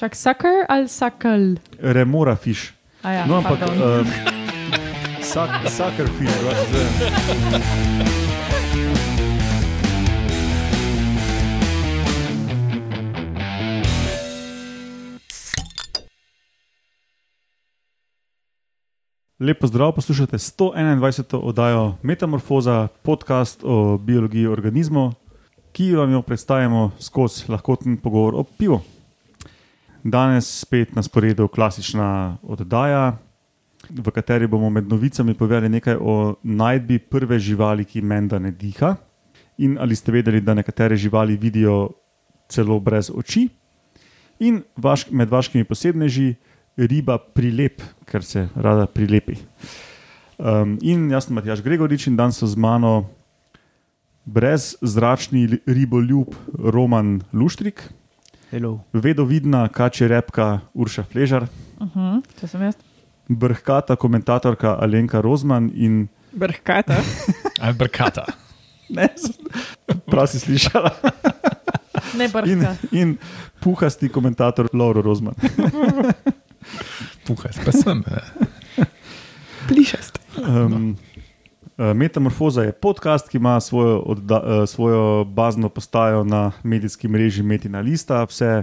Čak sucker ali sakal? Remora fiš. A Ja, No, ampak um, sak, sakar fiš, pač zdaj. Lepo zdrav, poslušate 121. oddajo Metamorfoza, podcast o biologiji organizmov, ki vam jo predstavljamo skozi lahkoten pogovor o pivu. Danes spet na sporedu klasična oddaja, v kateri bomo med novicami povedali nekaj o najdbi prve živali, ki menda ne diha. In ali ste vedeli, da nekatere živali vidijo celo brez oči, in vaš, med vaškimi posebneži riba prilep, ker se rada prilepi. Um, in jaz sem Matjaš Gregorič in danes so z mano brezzračni riboljub Roman Luštrik, Hello. vedovidna kače repka Urša Fležar, Uh -huh, to sem jaz. brhkata komentatorka Alenka Rozman in Brhkata. Ali brkata. ne, prav si slišala, Ne in, brhka. in puhasti komentator Lauro Rozman. Puhaj, pa sem. Plišast. Um, eh, Metamorfoza je podcast, ki ima svojo, odda, eh, svojo bazno postajo na medijski mreži Metina Lista, vse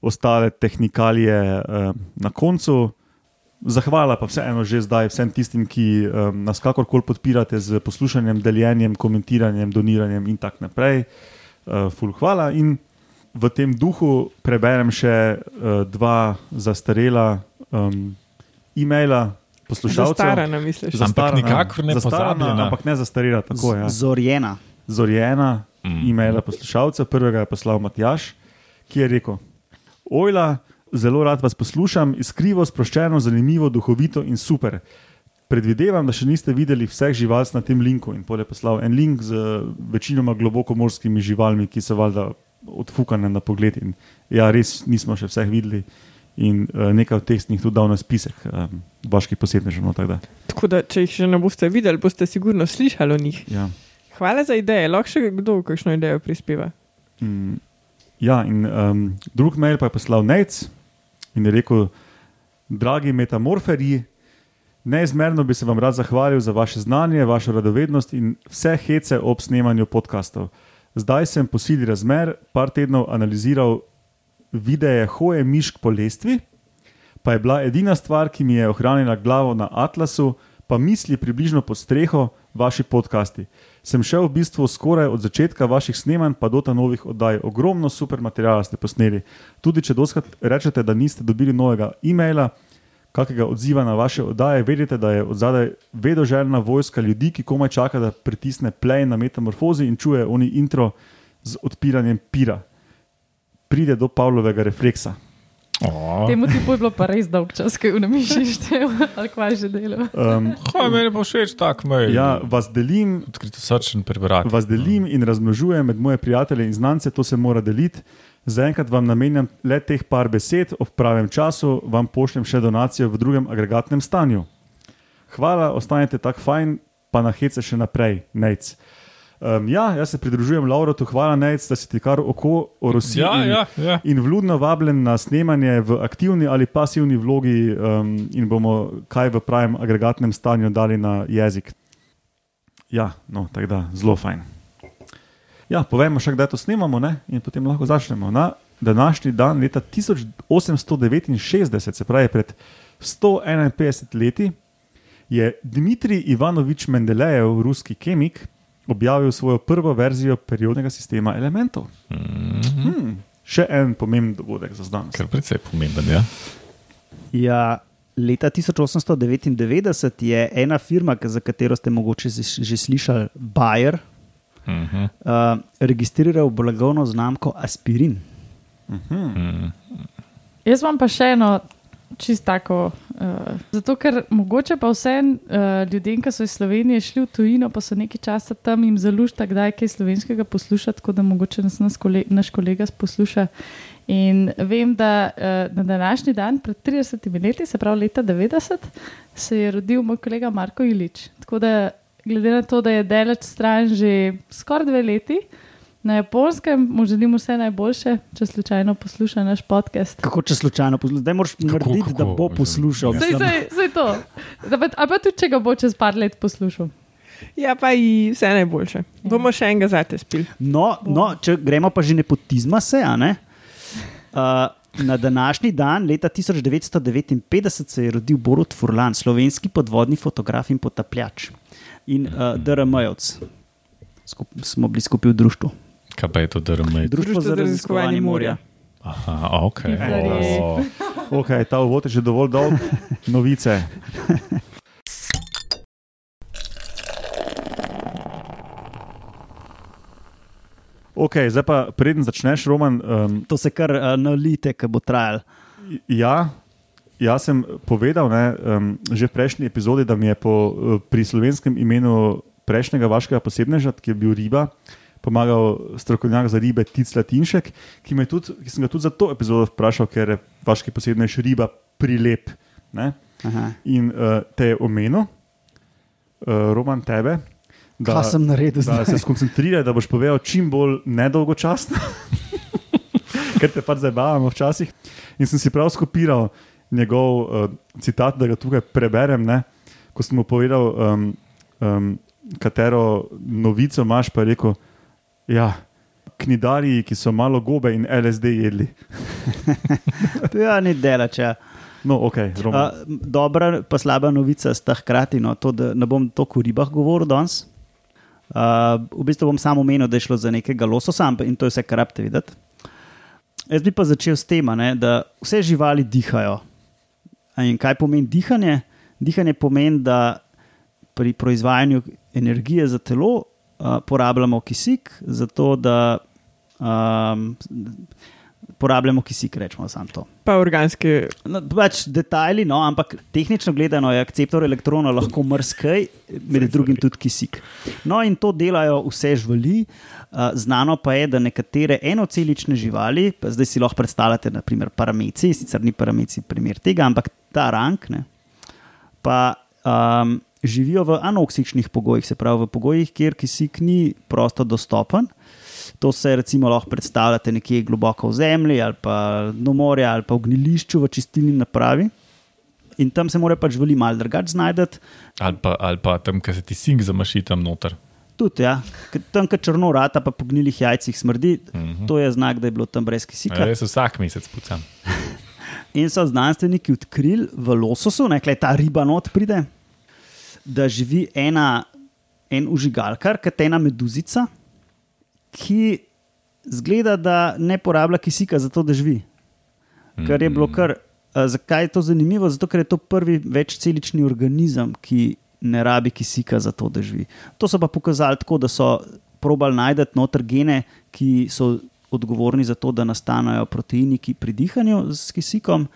ostale tehnikalije eh, na koncu. Zahvala pa vseeno že zdaj vsem tistim, ki um, nas kakorkoli podpirate z poslušanjem, deljenjem, komentiranjem, doniranjem in tako naprej. Uh, ful, hvala. In v tem duhu preberem še uh, dva zastarela um, e-maila poslušalcev. Zastarana, misliš? Za- Ampak nikakor ne zastarana, pozabljena. ampak ne zastarela. Tako, ja. Zorjena. Zorjena Mm. e-maila poslušalca, prvega je poslal Matjaš, ki je rekel: Ojla, zelo rad vas poslušam, iskrivo, sproščeno, zanimivo, duhovito in super. Predvidevam, da še niste videli vseh živalc na tem linku in pol je poslal en link z večinoma globokomorskimi živalmi, ki so valjda odfukane na pogled. In ja, res nismo še vseh videli. In uh, nekaj od teh sem jih tudi dal na spisek, um, vaških posebnežev. No, tako da, Tako da, če jih še ne boste videli, boste sigurno slišali o njih. ja. Hvala za ideje, lahko še kdo kakšno idejo prispeva. Mm, ja, in um, drug mail pa je poslal Nec in je rekel: Dragi metamorferji, neizmerno bi se vam rad zahvalil za vaše znanje, vašo radovednost in vse hece ob snemanju podkastov. Zdaj sem po sili razmer par tednov analiziral videe hoje mišk po lestvi, pa je bila edina stvar, ki mi je ohranila glavo na atlasu, pa misli približno pod streho, vaši podcasti. Sem šel v bistvu skoraj od začetka vaših snemanj, pa do ta novih oddaj. Ogromno super materijala ste posneli. Tudi če doskrat rečete, da niste dobili novega e-maila, kakega odziva na vaše oddaje, vedite, da je od zadaj vedoželjna vojska ljudi, ki komaj čaka, da pritisne play na metamorfozi in čuje oni intro z odpiranjem pira. Pride do Pavlovega refleksa. O, Temu tipu je bilo pa res dolg čas, ki v namiši štev, ali kva že delo. Um, meni pa všeč tak mail? ja, vas delim, Odkrito srčen prebrati. vas delim in razmnožujem med moje prijatelje in znance, to se mora deliti. Zaenkrat vam namenjam le teh par besed, ob pravem času vam pošljem še donacijo v drugem agregatnem stanju. Hvala, ostanite tako fajn, pa na hece še naprej, Nec. Um, ja, jaz se pridružujem Laurotu, hvala Nec, da si ti kar oko orosil. Ja, in, ja, ja. in vljudno vabljen na snemanje v aktivni ali pasivni vlogi, um, in bomo kaj v pravem agregatnem stanju dali na jezik. Ja, no, tako da zelo fajn. Ja, povejmo še, kdaj to snemamo, ne? in potem lahko začnemo. Na današnji dan, leta 1869, se pravi pred 151 leti, je Dmitrij Ivanovič Mendelejev, ruski kemik, objavil svojo prvo verzijo periodnega sistema elementov. Mm, Hmm, še en pomemben dogodek za znanost. Kar precej pomemben, ja. Ja, leta 1899 je ena firma, za katero ste mogoče že, slišali, Bayer, Mhm, uh, registriral blagovno znamko Aspirin. Mhm. mhm. Jaz imam pa še eno čist tako. Uh, zato, ker mogoče pa vsem uh, ljudem, ki so iz Slovenije šli v tujino, pa so nekaj časa tam jim zalušta, kdaj kaj slovenskega poslušati, tako da mogoče nas, nas kole, naš kolega posluša. In vem, da uh, na današnji dan, pred 30 leti, se pravi leta 90, se je rodil moj kolega Marko Ilič. Tako da, glede na to, da je daleč stran že skoraj dve leti, Na japonskem mu želim vse najboljše, če slučajno posluša naš podcast. Kako če slučajno poslušaš? Zdaj moraš Kako, narediti, kako? da bo poslušal. Mislim, sej, sej to. Da pa- Ali pa tudi, če ga bo čez par let poslušal. Ja, pa i vse najboljše. Ja. Bomo še enega zate spili. No, no, če gremo pa že nepotizma se, a ne? Uh, na današnji dan, leta 1959, se je rodil Borut Furlan, slovenski podvodni fotograf in potapljač. In uh, DRM-jevc. Skup, smo bili skupaj v društvu. Kaj pa je to DRM? Društvo za raziskovanje morja. Aha, ok. Ok, ta uvod je že dovolj dolg. Novice. Ok, zdaj pa preden začneš, Roman. Um, To se kar uh, nalite, ki bo trajal. ja, jaz sem povedal ne, um, že v prejšnji epizodi, da mi je po, uh, pri slovenskem imenu prejšnjega vašega posebneža, ki je bil riba, pomagal strokovnjak za ribe Tic Latinšek, ki, tudi, ki sem ga tudi za to epizodo vprašal, ker je vaški posebnež riba prilep. In uh, te je omenil, uh, Roman, tebe. Da, Kaj sem naredil da zdaj? se skoncentriraj, da boš povedal čim bolj nedolgočasno, ker te pač zabavamo včasih. In sem si prav skopiral njegov uh, citat, da ga tukaj preberem. Ne? Ko sem mu povedal, um, um, katero novico imaš, pa je rekel, ja, knidarji, ki so malo gobe in LSD jedli. Ja, ni delač. Ja. No, ok, Roman. Uh, dobra, pa slaba novica sta hkrati, no, to, da ne bom toliko o ribah govoril danes. Uh, v bistvu bom samo omenil, da je šlo za nekega lososa in to je vse, kar rabite videti. Jaz bi pa začel s tem, da vse živali dihajo. In kaj pomeni dihanje? Dihanje pomeni, da pri proizvajanju energije za telo uh, porabljamo kisik, zato da um, porabljamo kisik, rečemo samo to. Pa organske. No, pač detajli, no, ampak tehnično gledano je akceptor elektronov lahko mrskaj, med drugim tudi kisik. No, in to delajo vse živali. Znano pa je, da nekatere enocelične živali, pa zdaj si lahko predstavljate, naprimer parameci, sicer ni parameci primer tega, ampak ta rank, ne, pa um, živijo v anoksičnih pogojih, se pravi v pogojih, kjer kisik ni prosto dostopen. To se recimo lahko predstavljate nekje globoko v zemlji ali pa na morju ali pa v gnilišču v čistilni napravi. In tam se mora pač živali malo drugače znajti. ali, pa, ali pa tam, ki se ti sink zamaši tam noter. Tudi, ja, tam, kjer črno rata, pa po gnilih jajcih smrdi, uh Mhm. -huh. to je znak, da je bilo tam brez kisika. Res vsak mesec pucam. In so znanstveniki odkrili v lososu, nekaj ta riba not pride, da živi ena, en užigalkar, kot ena meduzica, ki zgleda, da ne porablja kisika za to, da živi. Kar je bilo kar. a, Zakaj je to zanimivo? Zato, ker je to prvi večcelični organizem, ki ne rabi kisika za to, da živi. To so pa pokazali tako, da so probali najti noter gene, ki so odgovorni za to, da nastanejo proteini ki pri dihanju s kisikom,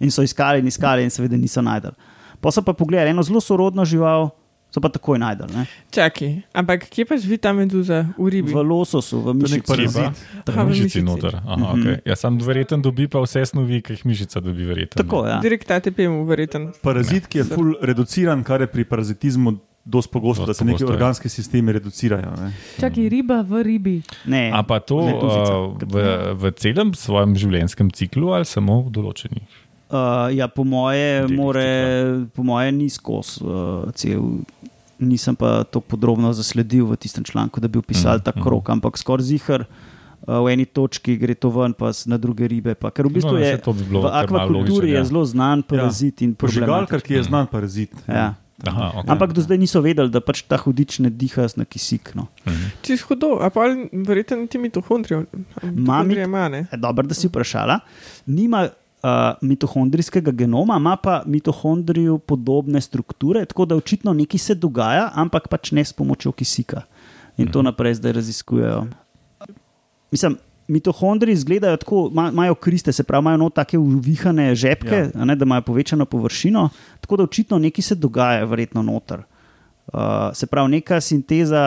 in so iskali in iskali, in seveda niso najdel. Pa so pa pogledali eno zelo sorodno žival, so pa takoj najdel. Ne? Čakaj, ampak kje pa živi ta meduza v ribi? V lososu, v je mišici. parazit. Aha, v Mišici noter. Aha, Mhm. okay. Ja, sam verjeten dobi pa vse snovi, ki jih mišica dobi verjeten. Tako, ja. Direkt ATP mu verjeten. Parazit, ki je full reduciran, kar je pri parazitizmu dosti pogosto, da Dosti se neki pogosto, organski sistemi reducirajo. Ne. Čakaj, riba v ribi. Ne, A pa to meduzica. uh, v, v celem svojem življenjskem ciklu ali samo v določenih? Uh, ja, po moje, Delih more, po moje ni skozi uh, cel. Nisem pa to podrobno zasledil v tistem članku, da bi opisal Mhm, ta mhm. krok, ampak skoraj zihar. Uh, v eni točki gre to ven, pa s- na druge ribe. Pa. Ker v bistvu No, je to bi bilo v akvakulturi je ja. zelo znan parazit in Požigalkar, ki je Mhm. znan parazit. Ja. Aha, okay. Ampak do zdaj niso vedeli, da pač ta hudič ne diha na kisik. No. Čez hudo, a pa verjetno ti mitohondrijo. Ma mit- ima, ne? E, Dobro, da si vprašala. Nima uh, mitohondrijskega genoma, ima pa mitohondriju podobne strukture, tako da očitno nekaj se dogaja, ampak pač ne s pomočjo kisika. In to naprej zdaj raziskujejo. Mislim, mitohondriji izgledajo tako, ma- imajo kriste, se pravi, imajo not take uvihane žepke, ja. ne, da imajo povečano površino, tako da očitno nekaj se dogaja, verjetno noter. Uh, se pravi, neka sinteza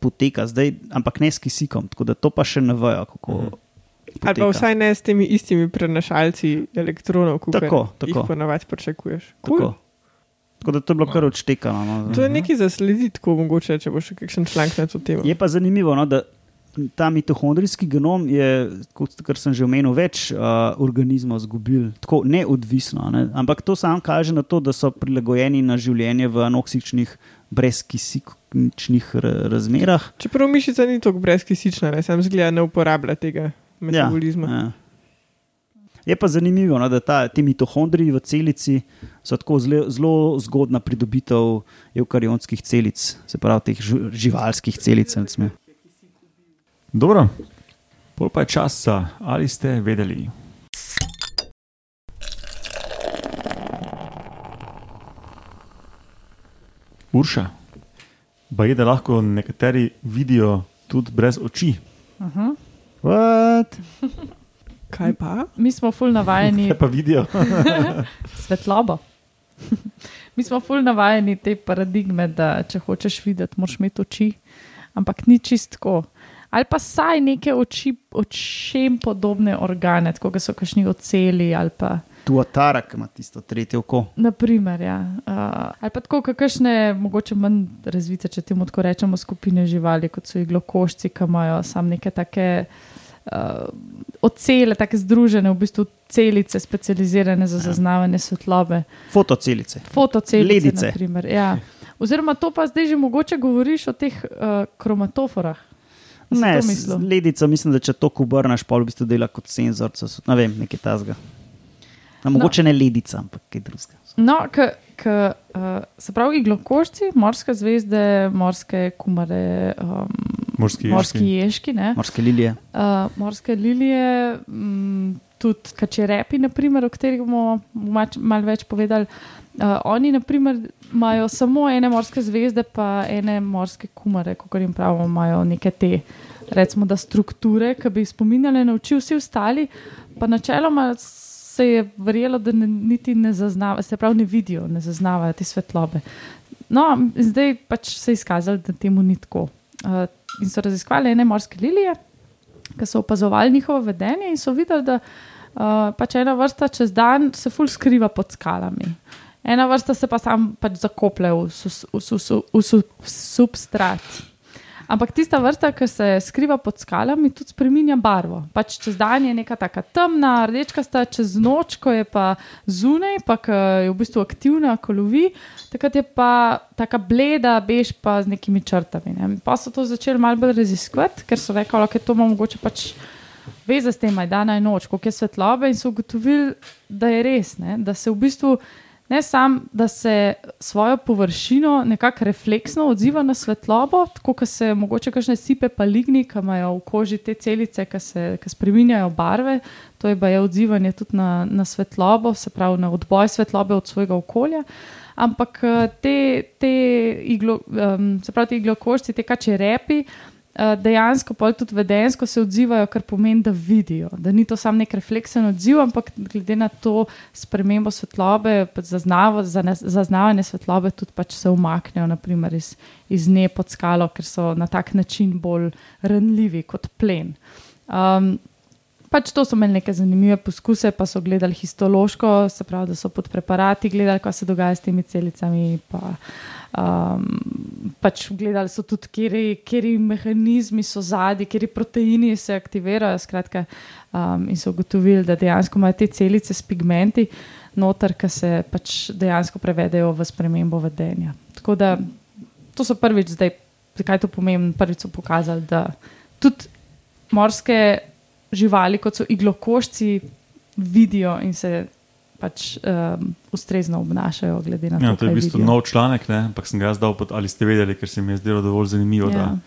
poteka zdaj, ampak ne s kisikom, tako da to pa še ne vejo, kako. Mhm. Ali pa poteka. vsaj ne s temi istimi prenašalci elektronov, kot Tako, jih tako. ponavadi pričakuješ. Tako. Cool. Tako da to je bilo kar odštekano. No. To je nekaj za slediti, tako mogoče, če bo še kakšen članek na to temo. Je pa zanimivo, no, da ta mitohondrijski genom je, kot kar sem že omenil, več uh, organizmov izgubil, tako neodvisno. Ne? Ampak to sam kaže na to, da so prilagojeni na življenje v anoksičnih, brezkisičnih ra- razmerah. Čeprav mišica ni tako brezkisična, ne, sam zgleda ne uporablja tega metabolizma. Ja. Je pa zanimivo, no, da ta, ti mitohondriji v celici so tako zelo, zelo zgodna pridobitev eukarionskih celic, se pravi teh ži- živalskih celic. recimo. Dobro, pol pa je čas za ali ste vedeli. Urša, pa je, da lahko nekateri vidijo tudi brez oči. What? Kaj pa? Mi smo ful navajeni Kaj pa vidijo? svetlobo. Mi smo ful navajeni te paradigme, da če hočeš videti, moraš imeti oči, ampak ni čistko. Ali pa saj neke oči, očem podobne organe, da so kašni oceli ali pa. Tu atara, ki ima tisto tretje oko. Naprimer, ja. uh, ali pa tako, kakšne, mogoče manj razvite, če temu tako rečemo, skupine živali, kot so iglokošci, ki imajo samo neke take uh, ocele, tako združene, v bistvu celice, specializirane za zaznavanje svetlobe. Fotocelice. Fotocelice. Ledice. naprimer, Ja. Oziroma, to pa zdaj že mogoče govoriš o teh uh, kromatoforah. A si Ne, ledica, mislim, da če to obrneš, pa v bistvu dela kot senzor. Ne vem, nekaj tasga. No, mogoče ne ledica, ampak kaj drugega. No, k, k, uh, se pravi, iglokošci, morske zvezde, morske kumare, um, Morski morski ježki. ježki, ne, Morske lilije. uh, morske lilije, um, tudi kačerepi, naprimer, o katerih bomo malo več povedali. Uh, oni, naprimer, imajo samo ene morske zvezde, pa ene morske kumare, kot jim pravimo, imajo neke te. Recimo, da strukture, ki bi jih spominjali na oči, vsi ostali, pa načeloma se je verjelo, da ne, niti ne zaznavajo, se pravi, ne vidijo, ne zaznavajo te svetlobe. No, zdaj pač se je izkazalo, da temu ni tako. Uh, in so raziskovali ene morske lilije, ki so opazovali njihovo vedenje in so videli, da uh, pač ena vrsta čez dan se ful skriva pod skalami. Ena vrsta se pa sam pač zakoplje v, sus, v, sus, v sub, substrat. Ampak tista vrsta, ki se skriva pod skalami, tudi spremenja barvo. Pač čez dan je neka taka temna, rdečkasta, čez noč, ko je pa zunaj, pa je v bistvu aktivna, ko lovi, takrat je pa taka bleda, bež pa z nekimi črtami. Ne. Pa so to začeli malo bolj raziskovati, ker so rekli, da to ima mogoče pač veze s tem, aj dan in noč, koliko je svetlobe, in so ugotovili, da je res, ne, da se v bistvu ne samo, da se svojo površino nekako refleksno odziva na svetlobo, tako kot se mogoče kakšne sipe pa ligni, ki imajo v koži te celice, ki spreminjajo barve, to je pa je odzivanje tudi na, na svetlobo, se pravi na odboj svetlobe od svojega okolja. Ampak eh, te, te, iglo, um, se pravi, ti iglokošci, te kače repi, uh, dejansko pa tudi vedensko se odzivajo, kar pomeni, da vidijo. Da ni to samo nek refleksen odziv, ampak glede na to spremembo svetlobe, pač zaznavo, zaznavanje svetlobe, tudi pač se umaknejo naprimer, iz, iz dne pod skalo, ker so na tak način bolj ranljivi kot plen. Um, Pač to so imeli neke zanimive poskuse, pa so gledali histološko, se pravi, da so pod preparati gledali, kaj se dogaja s temi celicami. Pa, um, pač gledali so tudi, kje mehanizmi so zadnji, kje proteini se aktivirajo. Skratka, um, in so ugotovili, da dejansko imajo te celice s pigmenti noter, ki se pač dejansko prevedejo v spremembo vedenja. Tako da to so prvič zdaj, zakaj to pomeni, prvič so pokazali, da tudi morske živali, kot so iglokošci, vidijo in se pač um, ustrezno obnašajo, glede na to, Ja, to je v bistvu vidijo. nov članek, ne? ampak sem ga jaz dal pod ali ste vedeli, ker se mi je zdelo dovolj zanimivo, Ja. da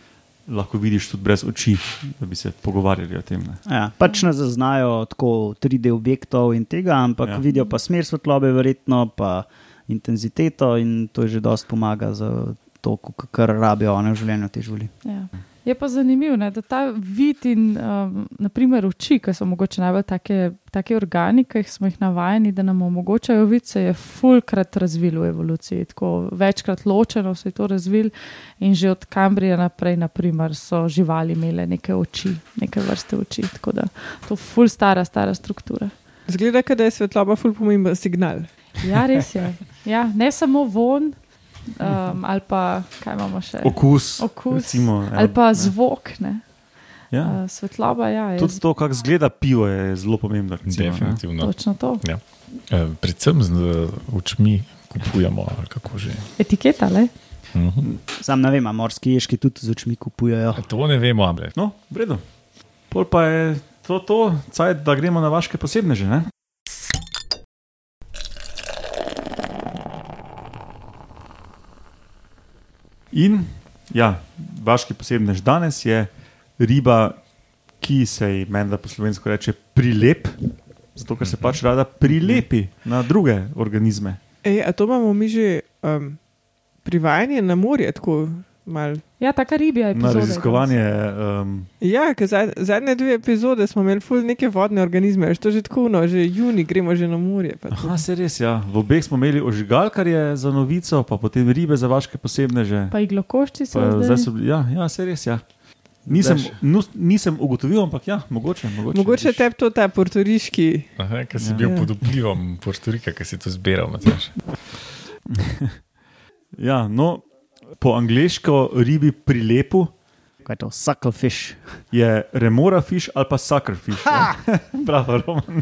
lahko vidiš tudi brez oči, da bi se pogovarjali o tem. Ne? Ja, pač ne zaznajo tako 3D objektov in tega, ampak Ja. ja. vidijo pa smer svetlobe, verjetno pa intenziteto in to že dosti pomaga za to, kar rabijo one v življenju te živali. Ja. Je pa zanimivo, da ta vid in um, naprimer oči, ki so mogoče najbolj take, take organi, ki smo jih navajeni, da nam omogočajo vid, se je fulkrat razvil v evoluciji. Tako večkrat ločeno se je to razvil in že od Kambrija naprej, naprimer, so živali imele neke oči, neke vrste oči. Tako da to je ful stara, stara struktura. Zgleda, da je svetloba ful pomemben signal. Ja, res je. Ja, ne samo von. Um, ali pa kaj imamo še? Okus, Okus. recimo, ali pa ne. zvok. Ne? Ja. Uh, svetloba, ja, je Tudi to, kako izgleda pivo, je zelo pomembno. Recimo. Definitivno. točno to. Ja. Eh, Predvsem z očmi kupujemo, ali kako že. Etiketa, le. Mhm. Sam ne vem, a morski ježki tudi z očmi kupujejo. To ne vemo, ampak No, v redu. Pol pa je to, to cajt, da gremo na vaše posebne že. Ne? In ja, vaški posebnež danes je riba, ki se ji meni, da po slovensko reče prilep, zato ker se pač rada prilepi na druge organizme. Ej, a to imamo mi že um, privajanje na morje, tako mal. Ja, taka ribja je. Na raziskovanje. Um, Ja, ker zad, zadnje dve epizode smo imeli ful neke vodne organizme, veš, to že tako, no, že juni gremo že na morje. aha, se res, ja. V obeh smo imeli ožigalkarje za novico, pa potem ribe za vaše posebne že. Pa iglokošči so Pa, zdaj. zdaj so, bili- ja, ja, se res. Ja. Nisem, nus, nisem ugotovil, ampak ja, mogoče. Mogoče, Mogoče tebi to ta portoriški. ker si Ja. bil Ja. pod vplivom Portorika, ki si to zbiral. Ja, no, po angliško ribi prilepu Kaj je to? Sucklefish. je remora fish ali pa sucker fish. Ja. Bravo, Roman.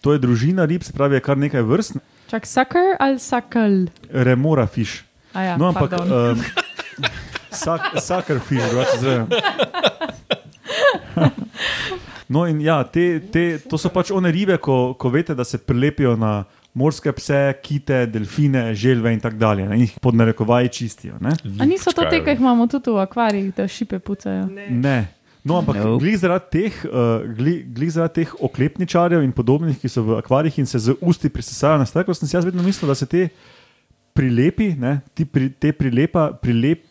To je družina rib, se pravi, je kar nekaj vrst. Čak, sucker ali sakal? Remora fish. A Ja, No, ampak um, sak, sucker fish, drugače zdaj. No, in ja, te, te, to so pač one ribe, ko, ko veste, da se prilepijo na morske pse, kite, delfine, želve in tako dalje. Ne, in jih pod narekovaji čistijo. Ne? A niso to te, ki jih imamo tudi v akvarijih, da šipe pucajo? Ne. No, ampak Nope. glih zaradi teh, uh, glih, glih zaradi teh oklepničarjev in podobnih, ki so v akvarijih in se z usti prisesajo na steklo, sem si jaz vedno mislil, da se te prilepi, ne, ti pri, te prilepa, prilep,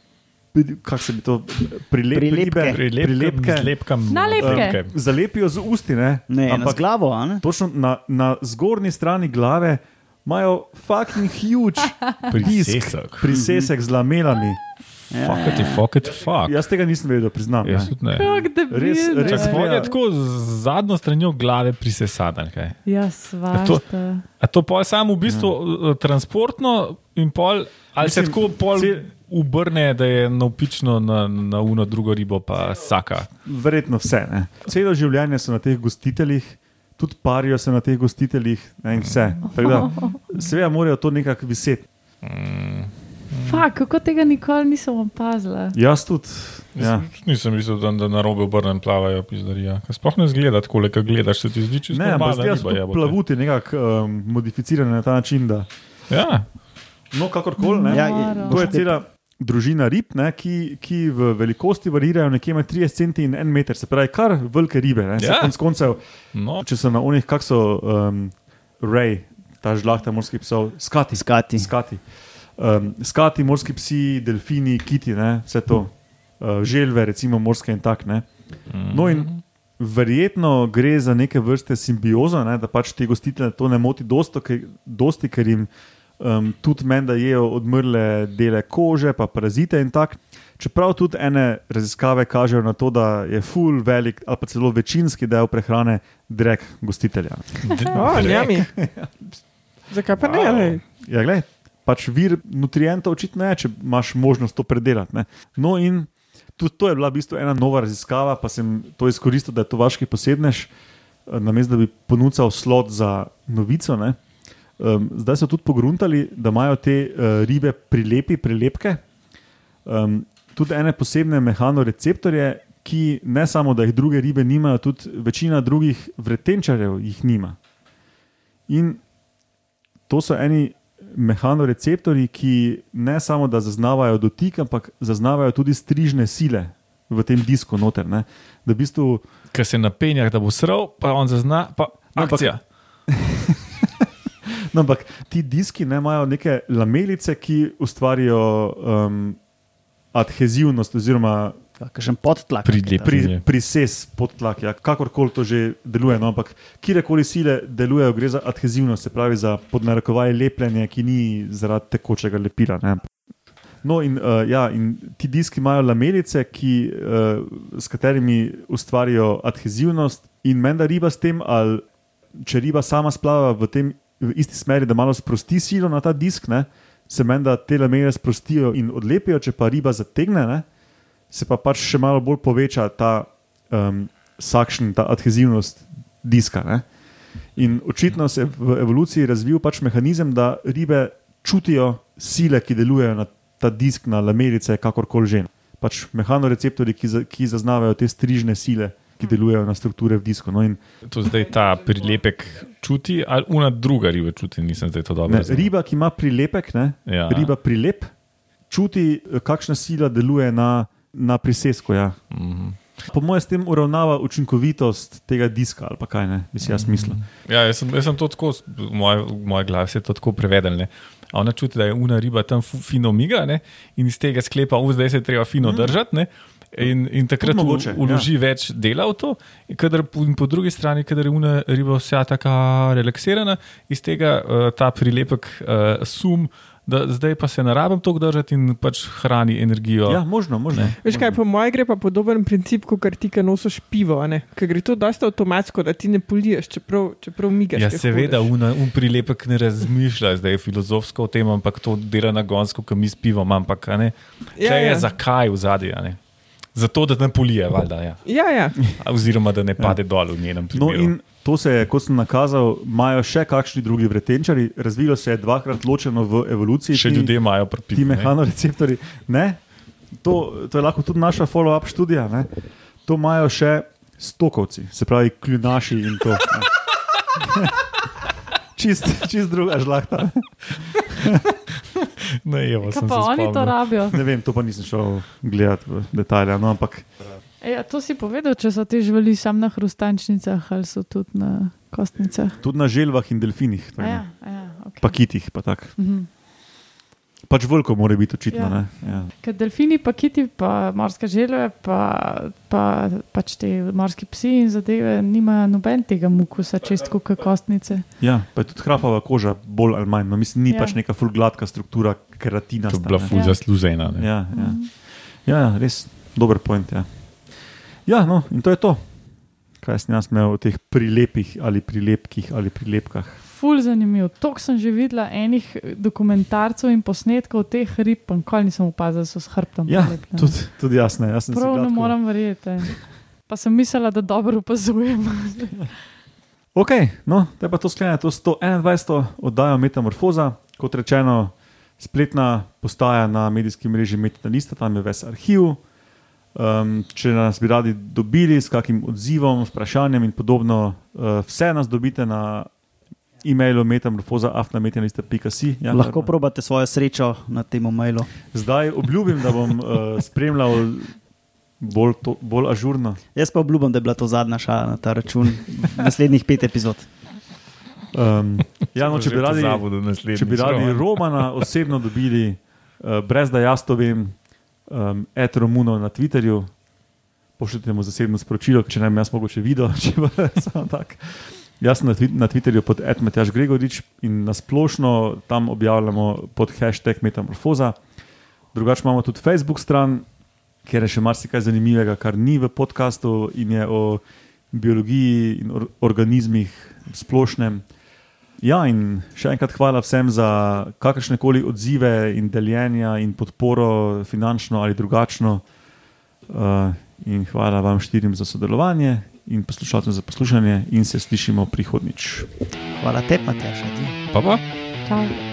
kako se bi to, prilep, Prilepke. ribe, Prilepke, zlepkam, Nalepke. um, zalepijo z usti, ne, Ne, Ampak, z glavo, a ne? točno na, na zgornji strani glave imajo fucking huge prisesek. prisesek z lamelami. Ja, Fuck it, fuck it, fuck. Jaz tega nisem vedel, priznam. Jaz ne. tudi ne. Debil. Res- res- Ja. je tako z zadnjo stranjo glave prisesadan. Kaj? Ja, to- svašta. A to pol samo v bistvu ja. transportno in pol, ali se Mislim, tako pol cel- obrne, da je navpično na, na uno drugo ribo, pa saka. Verjetno vse. Ne. Celo življenje so na teh gostiteljih, tudi parijo se na teh gostiteljih ne, in vse. Tako da, Seveda morajo to nekako viseti. Fak, kako tega nikoli nisem opazila. Jaz tudi. Ja. Nisem mislil, da, da na robe obrnem plavajo pizdarija. Sploh ne zgleda tako, le, gledaš, se ti zdi čisto Ne, ampak zdaj riba, so plavuti nekako um, modificirane na ta način. Da, Ja, no, kakorkoli. ne. Ja, Noro. To je cela družina rib, ne, ki, ki v velikosti varirajo nekje med 30 cm in 1 meter, se pravi, kar velike ribe. Ne, Ja. ja. konc koncev, no, če so na onih, kak so um, rej, ta žlahta morskih psov, skati. Skati. Skati. Um, skati, morski psi, delfini, kiti, ne, vse to, uh, želve, recimo morske in tak. Ne. No, in verjetno gre za neke vrste simbiozo, ne, da pač te gostitelje to ne moti dosto, ker, dosti, ker jim um, tudi menda jejo odmrle dele kože, pa parazite in tak. Čeprav tudi ene raziskave kažejo na to, da je full velik ali pa celo večinski del prehrane drek gostitelja. O, njami. Zakaj pa ne? Wow. Ja, gled, pač vir nutrientov očitno je, če imaš možnost to predelati. Ne. No, in tudi to je bila v bistvu ena nova raziskava, pa sem to izkoristil, da je to vaški posebnež, eh, namesto da bi ponudil slot za novico. Ne. Um, zdaj so tudi pogruntali, da imajo te uh, ribe prilepi, prilepke, um, tudi ene posebne mehanoreceptorje, ki ne samo, da jih druge ribe nimajo, tudi večina drugih vretenčarjev jih nima. In to so eni mehanoreceptorji, ki ne samo da zaznavajo dotik, ampak zaznavajo tudi strižne sile v tem disku noter. Ne. Da v bistvu ker se napenja, da bo srl, pa on zazna, pa No, ampak- akcija. No, ampak ti diski ne imajo neke lamelice, ki ustvarijo um, adhezivnost, oziroma Kakšen podtlak. Prilep. pri, prises podtlak, ja, kakorkoli to že deluje. No, ampak kjerkoli sile delujejo, gre za adhezivnost, se pravi za podnarekovaje lepljenje, ki ni zaradi tekočega lepila. Ne. No, in, uh, ja, in ti diski imajo lamelice, ki, uh, s katerimi ustvarijo adhezivnost, in menda riba s tem, ali če riba sama splava v, tem, v isti smeri, da malo sprosti silo na ta disk, ne, se menda te lamele sprostijo in odlepijo, če pa riba zategne, ne, se pa pač še malo bolj poveča ta um, sakšen, ta adhezivnost diska. Ne? In očitno se je v evoluciji razvil pač mehanizem, da ribe čutijo sile, ki delujejo na ta disk, na lamelice, kakorkoli že. Pač mehanoreceptori, ki, za, ki zaznavajo te strižne sile, ki delujejo na strukture v disku. No, in To zdaj ta prilepek čuti, ali una druga riba čuti, nisem zdaj to dobro razumel. riba, ki ima prilepek, ne, Ja. riba prilep, čuti, kakšna sila deluje na, na prisesku. Ja. Mhm. Po mojem, s tem uravnava učinkovitost tega diska, ali pa kaj ne, bi si jaz mislil. Ja, jaz sem, jaz sem to tako, v moje, v moje glavi se je to tako prevedel. Ne. A Ona čuti, da je una riba tam fino miga ne, in iz tega sklepa, "U, zdaj se je treba fino držati. Ne. In, in takrat mogoče, v- vloži ja. več dela v to, in, kadar, in po drugi strani, kadar je una riba vsa tako relaksirana, iz tega uh, ta prilepek uh, sum, da zdaj pa se ne rabim toliko držati in pač hrani energijo. Ja, možno, možno. Ne. Veš kaj, po mojem gre pa podoben princip, kot kar ti, ki nosiš pivo, a ne? ker gre to dosta avtomatsko, da ti ne poliješ, čeprav, čeprav migaš. Ja, seveda, una, un prilepek ne razmišlja, zdaj je filozofsko o tem, ampak to dela nagonsko, ki mi s pivom, ampak a ne. Ja, Če je ja. zakaj v zadnji, a ne. Zato, da ne polije, valjda, ja. Ja, ja. Oziroma, da ne pade ja. dol v njenem No, primeru. in to se je, kot sem nakazal, imajo še kakšni drugi vretenčari, razvilo se je dvakrat ločeno v evoluciji. Še ti- ljudje imajo pripiti. ti mehanoreceptori. Ne? To, to je lahko tudi naša follow-up študija. Ne? To imajo še stokovci, se pravi, kljunaši in to. Čist, čist druga žlahta. Ne, sem pa se oni to spomnil. rabijo? Ne vem, to pa nisem šel gledati v detalje. No, ampak E, ja, to si povedal, če so te živali samo na hrustančnicah ali so tudi na kostnicah. tudi na želvah in delfinih, tako, Ja, ja, okay. pa kitih. Pa tak. mhm. Pač veliko mora biti očitno. Ja. ne. Ja. Ker delfini, pa kiti, pa morske želve, pa, pa pač te morski psi in zadeve, nimajo noben tega mukusa, čist kot kostnice. Ja, pa je tudi hrapava koža, bolj ali manj. No, mislim, ni Ja. pač neka fulgladka struktura, keratina. To je bila ful Ja. zasluzena. ne. Ja, ja. ja, ja, res dober point. Ja. ja, no, in to je to. Kaj sem jaz imel o teh prilepih ali prilepkih ali prilepkah. Ful zanimiv. Tok sem že videla enih dokumentarcev in posnetkov teh rib, pa nikoli nisem opazila, da so s hrbtom. Ja, prilepljene. tudi, tudi jaz ne. Jaz sem Prav ne morem verjeti. Pa sem mislila, da dobro opazujem. Ok, no, te pa to sklene, to 121. oddajo Metamorfoza, kot rečeno, spletna postaja na medijskem mreži Metanista, tam je ves arhiv. Um, če nas bi radi dobili s kakim odzivom, vprašanjem in podobno, uh, vse nas dobite na e-mailu metamorfoza.afnametanista.si. Ja, Lahko Barbara? probate svojo srečo na tem mailu. Zdaj obljubim, da bom uh, spremljal bolj, to, bolj ažurno. Jaz pa obljubim, da je bila to zadnja šala na ta račun naslednjih pet epizod. Um, ja, no, če bi radi. Če bi radi Romana osebno dobili, uh, brez da jaz to vem, um, et Romuno na Twitterju, pošljite mu zasebno sporočilo, če ne bi jaz mogoče videl, če bo samo tak. Jaz sem na, twi na Twitterju pod Edmetaš Gregorič in na splošno tam objavljamo pod hashtag Metamorfoza. Drugače imamo tudi Facebook stran, kjer je še marsikaj zanimivega, kar ni v podkastu in je o biologiji in or organizmih splošnem. Ja, in še enkrat hvala vsem za kakršne koli odzive in deljenja in podporo, finančno ali drugačno. Uh, in hvala vam štirim za sodelovanje in poslušalcem za poslušanje, in se slišimo prihodnič. Hvala tebi, Matjaš. adijo. Pa pa. Čau.